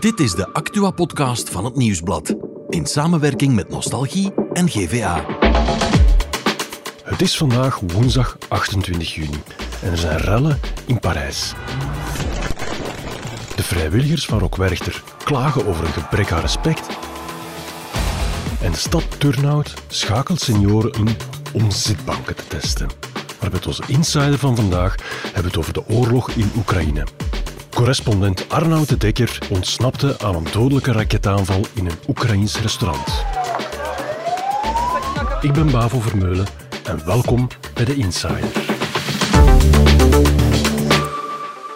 Dit is de Actua-podcast van het Nieuwsblad. In samenwerking met Nostalgie en GVA. Het is vandaag woensdag 28 juni en er zijn rellen in Parijs. De vrijwilligers van Rock Werchter klagen over een gebrek aan respect. En de stad Turnhout schakelt senioren in om zitbanken te testen. Maar met onze insider van vandaag hebben we het over de oorlog in Oekraïne. Correspondent Arnoud de Dekker ontsnapte aan een dodelijke raketaanval in een Oekraïns restaurant. Ik ben Bavo Vermeulen en welkom bij de Insider.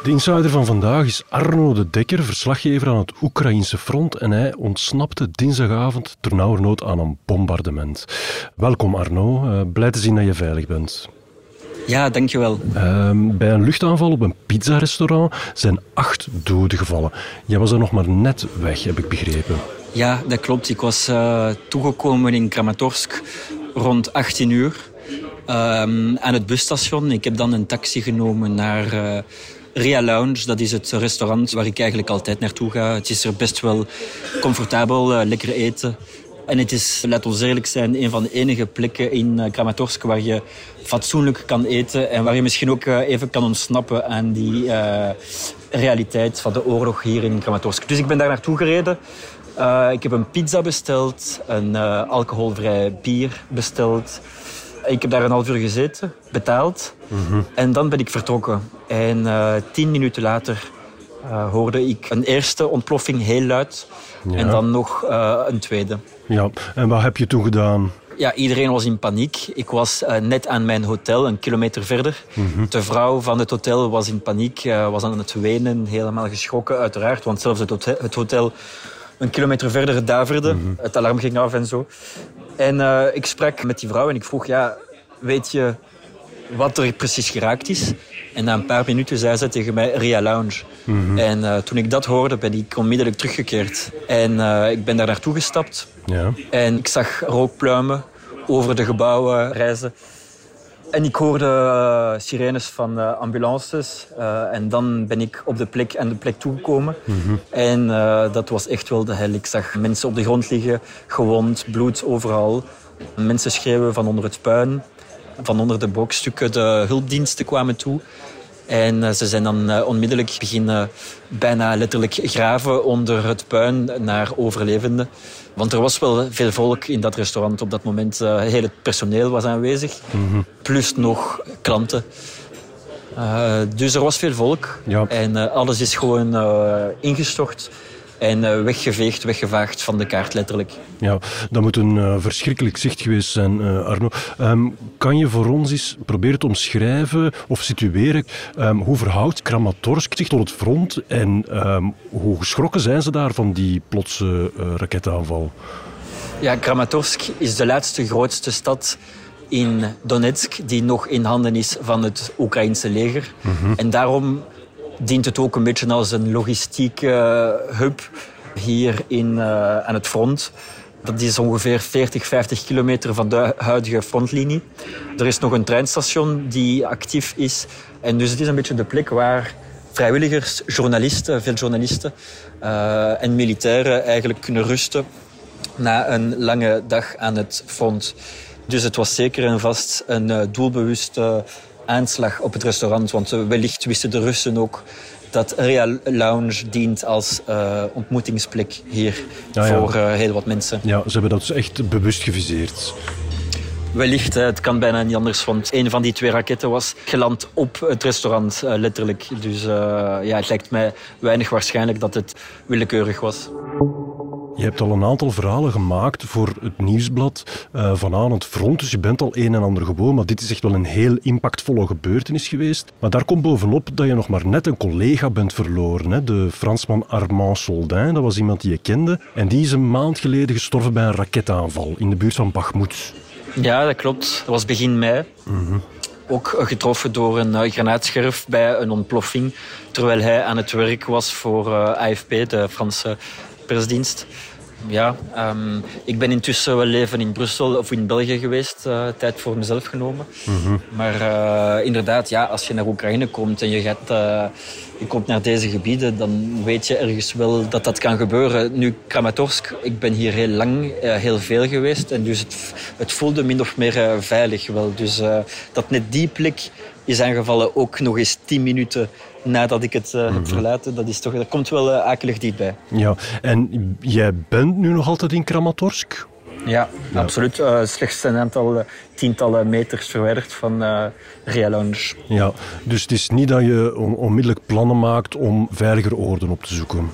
De insider van vandaag is Arno de Dekker, verslaggever aan het Oekraïnse front en hij ontsnapte dinsdagavond ternauwernood aan een bombardement. Welkom Arno, uh, blij te zien dat je veilig bent. Ja, dankjewel. Uh, bij een luchtaanval op een pizzarestaurant zijn acht doden gevallen. Jij was er nog maar net weg, heb ik begrepen. Ja, dat klopt. Ik was uh, toegekomen in Kramatorsk rond 18 uur uh, aan het busstation. Ik heb dan een taxi genomen naar uh, Ria Lounge. Dat is het restaurant waar ik eigenlijk altijd naartoe ga. Het is er best wel comfortabel, uh, lekker eten. En het is, laat ons eerlijk zijn, een van de enige plekken in uh, Kramatorsk waar je fatsoenlijk kan eten en waar je misschien ook uh, even kan ontsnappen aan die uh, realiteit van de oorlog hier in Kramatorsk. Dus ik ben daar naartoe gereden. ik heb een pizza besteld, een alcoholvrij bier besteld. Ik heb daar een half uur gezeten, betaald. Mm -hmm. En dan ben ik vertrokken. En tien minuten later hoorde ik een eerste ontploffing heel luid. Ja. En dan nog uh, een tweede. Ja, en wat heb je toen gedaan? Ja, iedereen was in paniek. Ik was uh, net aan mijn hotel, een kilometer verder. Mm -hmm. De vrouw van het hotel was in paniek, was aan het wenen, helemaal geschrokken uiteraard. Want zelfs het hotel, het hotel een kilometer verder daverde. Mm -hmm. Het alarm ging af en zo. En ik sprak met die vrouw en ik vroeg, ja, weet je wat er precies geraakt is? En na een paar minuten zei ze tegen mij Ria Lounge. Mm -hmm. En uh, toen ik dat hoorde, ben ik onmiddellijk teruggekeerd. En uh, ik ben daar naartoe gestapt. Ja. En ik zag rookpluimen over de gebouwen reizen. En ik hoorde uh, sirenes van ambulances. en dan ben ik op de plek aan de plek toegekomen. Mm -hmm. En dat was echt wel de hel. Ik zag mensen op de grond liggen, gewond, bloed overal. Mensen schreeuwen van onder het puin van onder de brokstukken de hulpdiensten kwamen toe. En uh, ze zijn dan uh, onmiddellijk beginnen bijna letterlijk graven onder het puin naar overlevenden. Want er was wel veel volk in dat restaurant op dat moment. Uh, heel het personeel was aanwezig. Mm -hmm. Plus nog klanten. dus er was veel volk. Ja. En alles is gewoon ingestort en uh, weggeveegd, weggevaagd van de kaart, letterlijk. Ja, dat moet een uh, verschrikkelijk zicht geweest zijn, uh, Arno. Um, kan je voor ons eens proberen te omschrijven of situeren um, hoe verhoudt Kramatorsk zich tot het front en um, hoe geschrokken zijn ze daar van die plotse raketaanval? Ja, Kramatorsk is de laatste grootste stad in Donetsk die nog in handen is van het Oekraïnse leger. Mm -hmm. En daarom dient het ook een beetje als een logistieke hub hier in, uh, aan het front. Dat is ongeveer 40, 50 kilometer van de huidige frontlinie. Er is nog een treinstation die actief is. En dus het is een beetje de plek waar vrijwilligers, journalisten, veel journalisten uh, en militairen eigenlijk kunnen rusten na een lange dag aan het front. Dus het was zeker en vast een doelbewuste aanslag op het restaurant. Want wellicht wisten de Russen ook dat Real Lounge dient als uh, ontmoetingsplek hier ja, ja. voor uh, heel wat mensen. Ja, ze hebben dat dus echt bewust geviseerd. Wellicht, het kan bijna niet anders, want een van die twee raketten was geland op het restaurant, uh, letterlijk. Dus ja, het lijkt mij weinig waarschijnlijk dat het willekeurig was. Je hebt al een aantal verhalen gemaakt voor het nieuwsblad uh, van aan het front, dus je bent al een en ander gewoon, maar dit is echt wel een heel impactvolle gebeurtenis geweest. Maar daar komt bovenop dat je nog maar net een collega bent verloren, hè? de Fransman Armand Soldin, dat was iemand die je kende, en die is een maand geleden gestorven bij een raketaanval in de buurt van Bakhmut. Ja, dat klopt. Dat was begin mei. Mm -hmm. Ook getroffen door een uh, granaatscherf bij een ontploffing, terwijl hij aan het werk was voor uh, AFP, de Franse persdienst. Ja. Ehm, ik ben intussen wel leven in Brussel of in België geweest. Uh, tijd voor mezelf genomen. Mhm. Maar uh, inderdaad, ja, als je naar Oekraïne komt en je, gaat, uh, je komt naar deze gebieden, dan weet je ergens wel dat dat kan gebeuren. Nu, Kramatorsk, ik ben hier heel lang, heel veel geweest. En dus het, het voelde min of meer veilig wel. Dus dat net die plek is aangevallen ook nog eens tien minuten nadat ik het uh, heb mhm. verlaten. Dat, is toch, dat komt wel uh, akelig dichtbij. Ja, en jij bent nu nog altijd in Kramatorsk? Ja, absoluut. Uh, slechts een aantal tientallen meters verwijderd van uh. Ja, dus het is niet dat je onmiddellijk plannen maakt om veiliger oorden op te zoeken?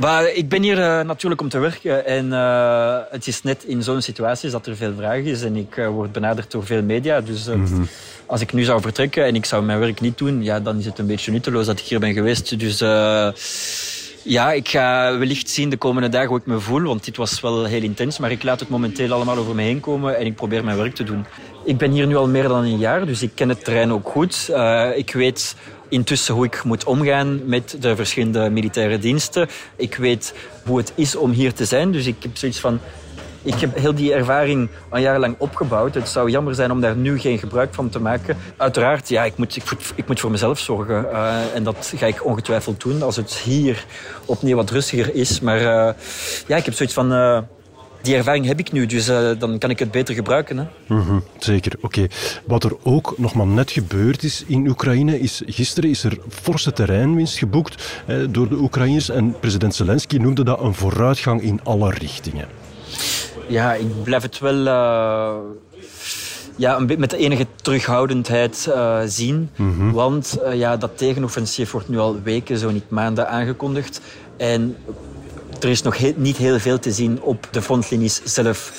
Maar ik ben hier uh, natuurlijk om te werken en uh, het is net in zo'n situatie dat er veel vraag is en ik uh, word benaderd door veel media. Dus mm -hmm. als ik nu zou vertrekken en ik zou mijn werk niet doen, ja, dan is het een beetje nutteloos dat ik hier ben geweest. Dus ja, ik ga wellicht zien de komende dagen hoe ik me voel, want dit was wel heel intens. Maar ik laat het momenteel allemaal over me heen komen en ik probeer mijn werk te doen. Ik ben hier nu al meer dan een jaar, dus ik ken het terrein ook goed. ik weet intussen hoe ik moet omgaan met de verschillende militaire diensten. Ik weet hoe het is om hier te zijn. Dus ik heb zoiets van. Ik heb heel die ervaring al jarenlang opgebouwd. Het zou jammer zijn om daar nu geen gebruik van te maken. Uiteraard, ja, ik moet, ik moet, ik moet voor mezelf zorgen. Uh, en dat ga ik ongetwijfeld doen als het hier opnieuw wat rustiger is. Maar uh, ja, ik heb zoiets van... Uh, die ervaring heb ik nu, dus uh, dan kan ik het beter gebruiken. Hè. Mm -hmm, zeker, oké. Wat er ook nog maar net gebeurd is in Oekraïne, is gisteren is er forse terreinwinst geboekt eh, door de Oekraïners. En president Zelensky noemde dat een vooruitgang in alle richtingen. Ja, ik blijf het wel... Uh ja, een met de enige terughoudendheid uh, zien. Mm -hmm. Want uh, ja, dat tegenoffensief wordt nu al weken, zo niet maanden aangekondigd. En er is nog niet heel veel te zien op de frontlinies zelf.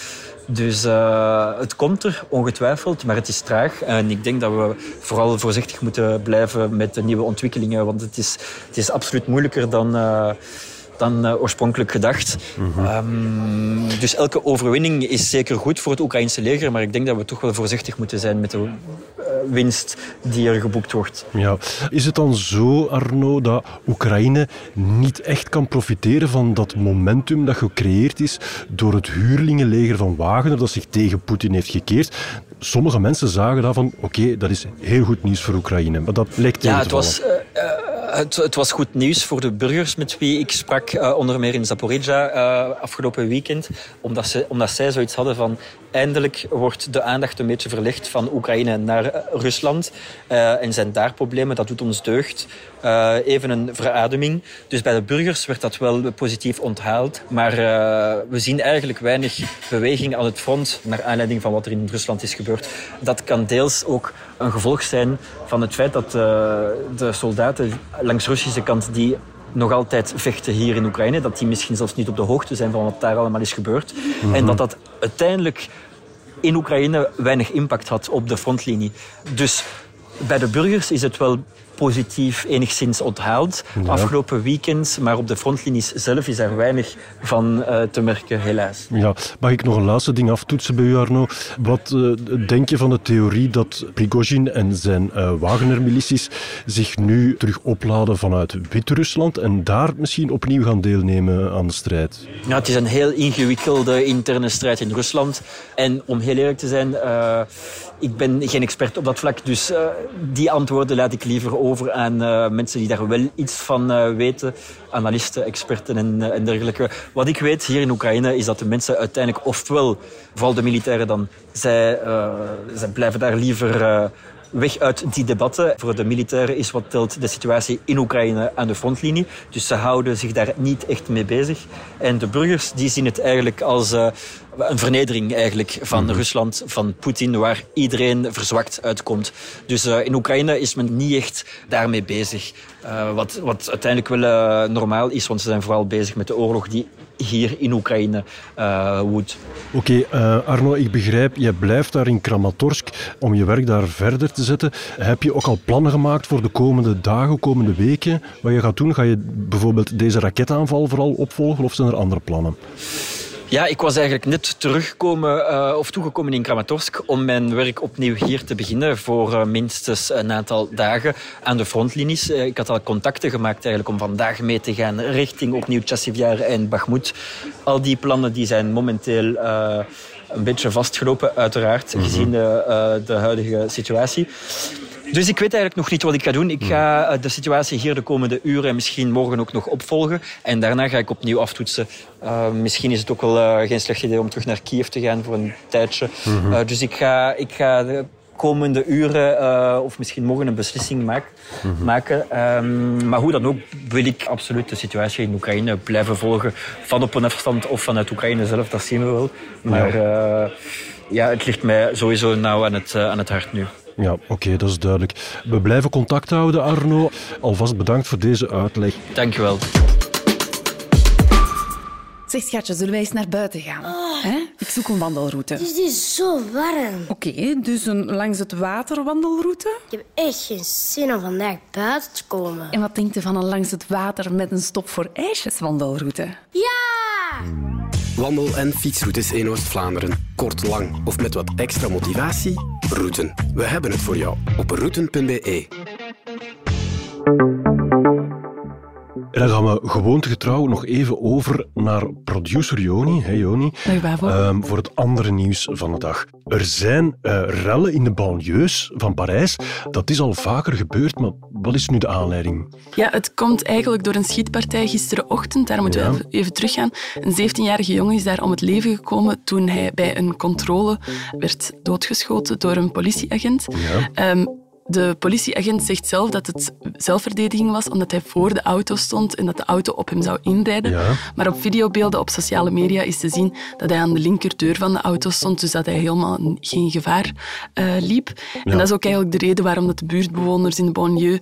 Dus uh, het komt er, ongetwijfeld, maar het is traag. En ik denk dat we vooral voorzichtig moeten blijven met de nieuwe ontwikkelingen. Want het is, het is absoluut moeilijker dan... Uh, dan uh, oorspronkelijk gedacht. Mm -hmm. um, dus elke overwinning is zeker goed voor het Oekraïnse leger, maar ik denk dat we toch wel voorzichtig moeten zijn met de winst die er geboekt wordt. Ja. Is het dan zo, Arno, dat Oekraïne niet echt kan profiteren van dat momentum dat gecreëerd is door het huurlingenleger van Wagner dat zich tegen Poetin heeft gekeerd? Sommige mensen zagen daarvan, oké, okay, dat is heel goed nieuws voor Oekraïne. Maar dat lijkt tegen Ja, het was... Uh, het, het, was goed nieuws voor de burgers met wie ik sprak, uh, onder meer in Zaporizhia uh, afgelopen weekend. Omdat, ze, omdat zij zoiets hadden van eindelijk wordt de aandacht een beetje verlegd van Oekraïne naar uh, Rusland. en zijn daar problemen, dat doet ons deugd. even een verademing. Dus bij de burgers werd dat wel positief onthaald. Maar we zien eigenlijk weinig beweging aan het front naar aanleiding van wat er in Rusland is gebeurd. Dat kan deels ook een gevolg zijn van het feit dat de soldaten langs Russische kant die nog altijd vechten hier in Oekraïne, dat die misschien zelfs niet op de hoogte zijn van wat daar allemaal is gebeurd. Mhm. En dat dat uiteindelijk in Oekraïne weinig impact had op de frontlinie. Dus bij de burgers is het wel positief enigszins onthaald afgelopen weekend. Maar op de frontlinies zelf is er weinig van uh, te merken, helaas. Ja, mag ik nog een laatste ding aftoetsen bij u, Arno? Wat uh, denk je van de theorie dat Prigozhin en zijn uh, Wagner-milities zich nu terug opladen vanuit Wit-Rusland en daar misschien opnieuw gaan deelnemen aan de strijd? Ja, het is een heel ingewikkelde interne strijd in Rusland. En om heel eerlijk te zijn, ik ben geen expert op dat vlak, dus die antwoorden laat ik liever over aan uh, mensen die daar wel iets van uh, weten. Analisten, experten en, uh, en, dergelijke. Wat ik weet hier in Oekraïne is dat de mensen uiteindelijk, ofwel, vooral de militairen dan, zij, zij blijven daar liever weg uit die debatten. Voor de militairen is wat telt de situatie in Oekraïne aan de frontlinie. Dus ze houden zich daar niet echt mee bezig. En de burgers die zien het eigenlijk als uh, een vernedering eigenlijk van mhm. Rusland, van Poetin, waar iedereen verzwakt uitkomt. Dus uh, in Oekraïne is men niet echt daarmee bezig. Uh, wat, wat uiteindelijk wel normaal is, want ze zijn vooral bezig met de oorlog die hier in Oekraïne uh, woedt. Oké, Arno, ik begrijp, je blijft daar in Kramatorsk om je werk daar verder te zetten. Heb je ook al plannen gemaakt voor de komende dagen, komende weken? Wat je gaat doen? Ga je bijvoorbeeld deze raketaanval vooral opvolgen of zijn er andere plannen? Ja, ik was eigenlijk net teruggekomen uh, of toegekomen in Kramatorsk om mijn werk opnieuw hier te beginnen voor uh, minstens een aantal dagen aan de frontlinies. Uh, ik had al contacten gemaakt eigenlijk om vandaag mee te gaan richting opnieuw Chassivyar en Bakhmut. Al die plannen die zijn momenteel een beetje vastgelopen, uiteraard, mm gezien de, de huidige situatie. Dus ik weet eigenlijk nog niet wat ik ga doen. Ik ga eh, de situatie hier de komende uren en misschien morgen ook nog opvolgen. En daarna ga ik opnieuw aftoetsen. Uh, misschien is het ook wel uh, geen slecht idee om terug naar Kiev te gaan voor een tijdje. Mm -hmm. uh, dus ik ga, ik ga de komende uren of misschien morgen een beslissing maak, mm -hmm. maken. Um, maar hoe dan ook wil ik absoluut de situatie in Oekraïne blijven volgen. Van op een afstand of vanuit Oekraïne zelf, dat zien we wel. Maar ja het ligt mij sowieso nauw aan het, aan het hart nu. Ja, oké, okay, dat is duidelijk. We blijven contact houden, Arno. Alvast bedankt voor deze uitleg. Dankjewel. Zeg schatje, zullen wij eens naar buiten gaan? Oh. Ik zoek een wandelroute. Het is zo warm. Oké, okay, dus een langs het water wandelroute? Ik heb echt geen zin om vandaag buiten te komen. En wat denkt u van een langs het water met een stop voor ijsjes wandelroute? Ja! Wandel- en fietsroutes in Oost-Vlaanderen. Kort, lang of met wat extra motivatie? Routen. We hebben het voor jou op routen.be. En dan gaan we gewoontegetrouw nog even over naar producer Joni. Hey Joni. Um, voor het andere nieuws van de dag. Er zijn uh, rellen in de banlieues van Parijs. Dat is al vaker gebeurd, maar wat is nu de aanleiding? Ja, het komt eigenlijk door een schietpartij gisterenochtend. Daar moeten we even teruggaan. Een 17-jarige jongen is daar om het leven gekomen toen hij bij een controle werd doodgeschoten door een politieagent. Ja. Um, de politieagent zegt zelf dat het zelfverdediging was omdat hij voor de auto stond en dat de auto op hem zou inrijden. Maar op videobeelden op sociale media is te zien dat hij aan de linkerdeur van de auto stond, dus dat hij helemaal geen gevaar uh, liep. En dat is ook eigenlijk de reden waarom dat de buurtbewoners in de banlieue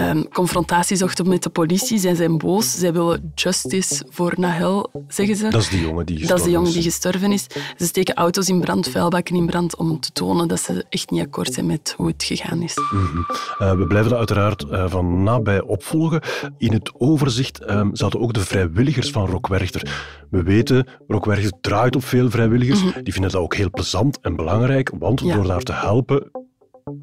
um, confrontatie zochten met de politie. Zij zijn boos, zij willen justice voor Nahel, zeggen ze. Dat is die jongen die gestorven is. Dat is de jongen die gestorven is. Ze steken auto's in brand, vuilbakken in brand, om te tonen dat ze echt niet akkoord zijn met hoe het gegaan is. Mm uh, we blijven dat uiteraard uh, van nabij opvolgen. In het overzicht um, zaten ook de vrijwilligers van Rockwerchter. We weten, Rockwerchter draait op veel vrijwilligers. Mm -hmm. Die vinden dat ook heel plezant en belangrijk, want ja. door daar te helpen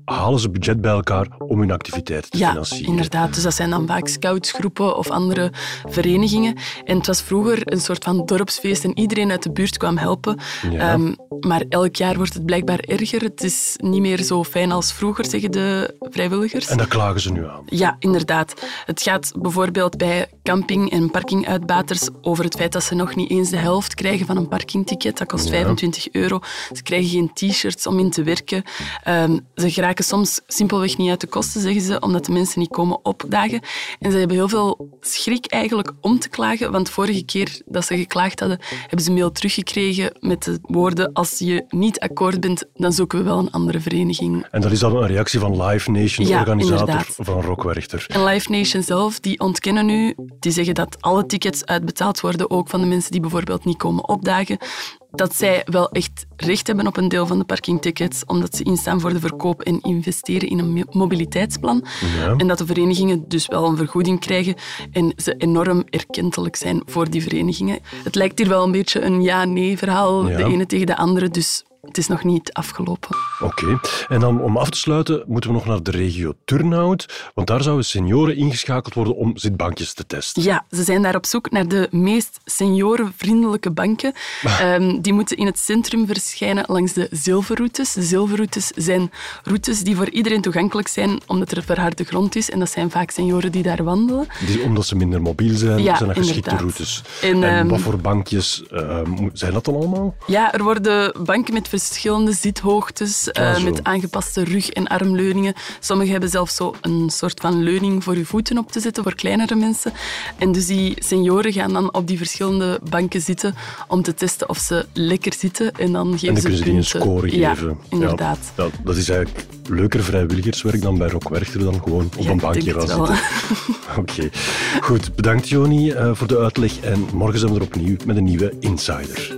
halen ze budget bij elkaar om hun activiteiten te ja, financieren. inderdaad. Dus dat zijn dan vaak scoutsgroepen of andere verenigingen. En het was vroeger een soort van dorpsfeest en iedereen uit de buurt kwam helpen. Ja. Um, maar elk jaar wordt het blijkbaar erger. Het is niet meer zo fijn als vroeger, zeggen de vrijwilligers. En dat klagen ze nu aan. Ja, inderdaad. Het gaat bijvoorbeeld bij camping- en parkinguitbaters over het feit dat ze nog niet eens de helft krijgen van een parkingticket. Dat kost ja. 25 euro. Ze krijgen geen t-shirts om in te werken. Um, ze geraken soms simpelweg niet uit de kosten, zeggen ze, omdat de mensen niet komen opdagen. En ze hebben heel veel schrik eigenlijk om te klagen, want vorige keer dat ze geklaagd hadden, hebben ze een mail teruggekregen met de woorden als je niet akkoord bent, dan zoeken we wel een andere vereniging. En dat is dan een reactie van Live Nation, ja, organisator inderdaad. van Rockwerchter. En Live Nation zelf, die ontkennen nu, die zeggen dat alle tickets uitbetaald worden, ook van de mensen die bijvoorbeeld niet komen opdagen dat zij wel echt recht hebben op een deel van de parkingtickets, omdat ze instaan voor de verkoop en investeren in een mobiliteitsplan. Ja. En dat de verenigingen dus wel een vergoeding krijgen en ze enorm erkentelijk zijn voor die verenigingen. Het lijkt hier wel een beetje een ja-nee verhaal, ja. de ene tegen de andere, dus het is nog niet afgelopen. Oké. Okay. En dan om af te sluiten moeten we nog naar de regio Turnhout, want daar zouden senioren ingeschakeld worden om zitbankjes te testen. Ja, ze zijn daar op zoek naar de meest seniorenvriendelijke banken. um, die moeten in het centrum verschijnen langs de zilverroutes. De zilverroutes zijn routes die voor iedereen toegankelijk zijn, omdat er verharde grond is. En dat zijn vaak senioren die daar wandelen. Die, omdat ze minder mobiel zijn, ja, zijn dat geschikte routes. En, en um, wat voor bankjes uh, zijn dat dan allemaal? Ja, er worden banken met verschillende zithoogtes, uh, met aangepaste rug- en armleuningen. Sommigen hebben zelfs zo een soort van leuning voor je voeten op te zetten, voor kleinere mensen. En dus die senioren gaan dan op die verschillende banken zitten om te testen of ze lekker zitten. En dan geven en dan ze ze die een score geven. Ja, inderdaad. Ja, dat, dat is eigenlijk leuker vrijwilligerswerk dan bij Rockwerchter dan gewoon op ja, een bankje gaan zitten. Oké. Okay. Goed, bedankt Joni uh, voor de uitleg. En morgen zijn we er opnieuw met een nieuwe Insider.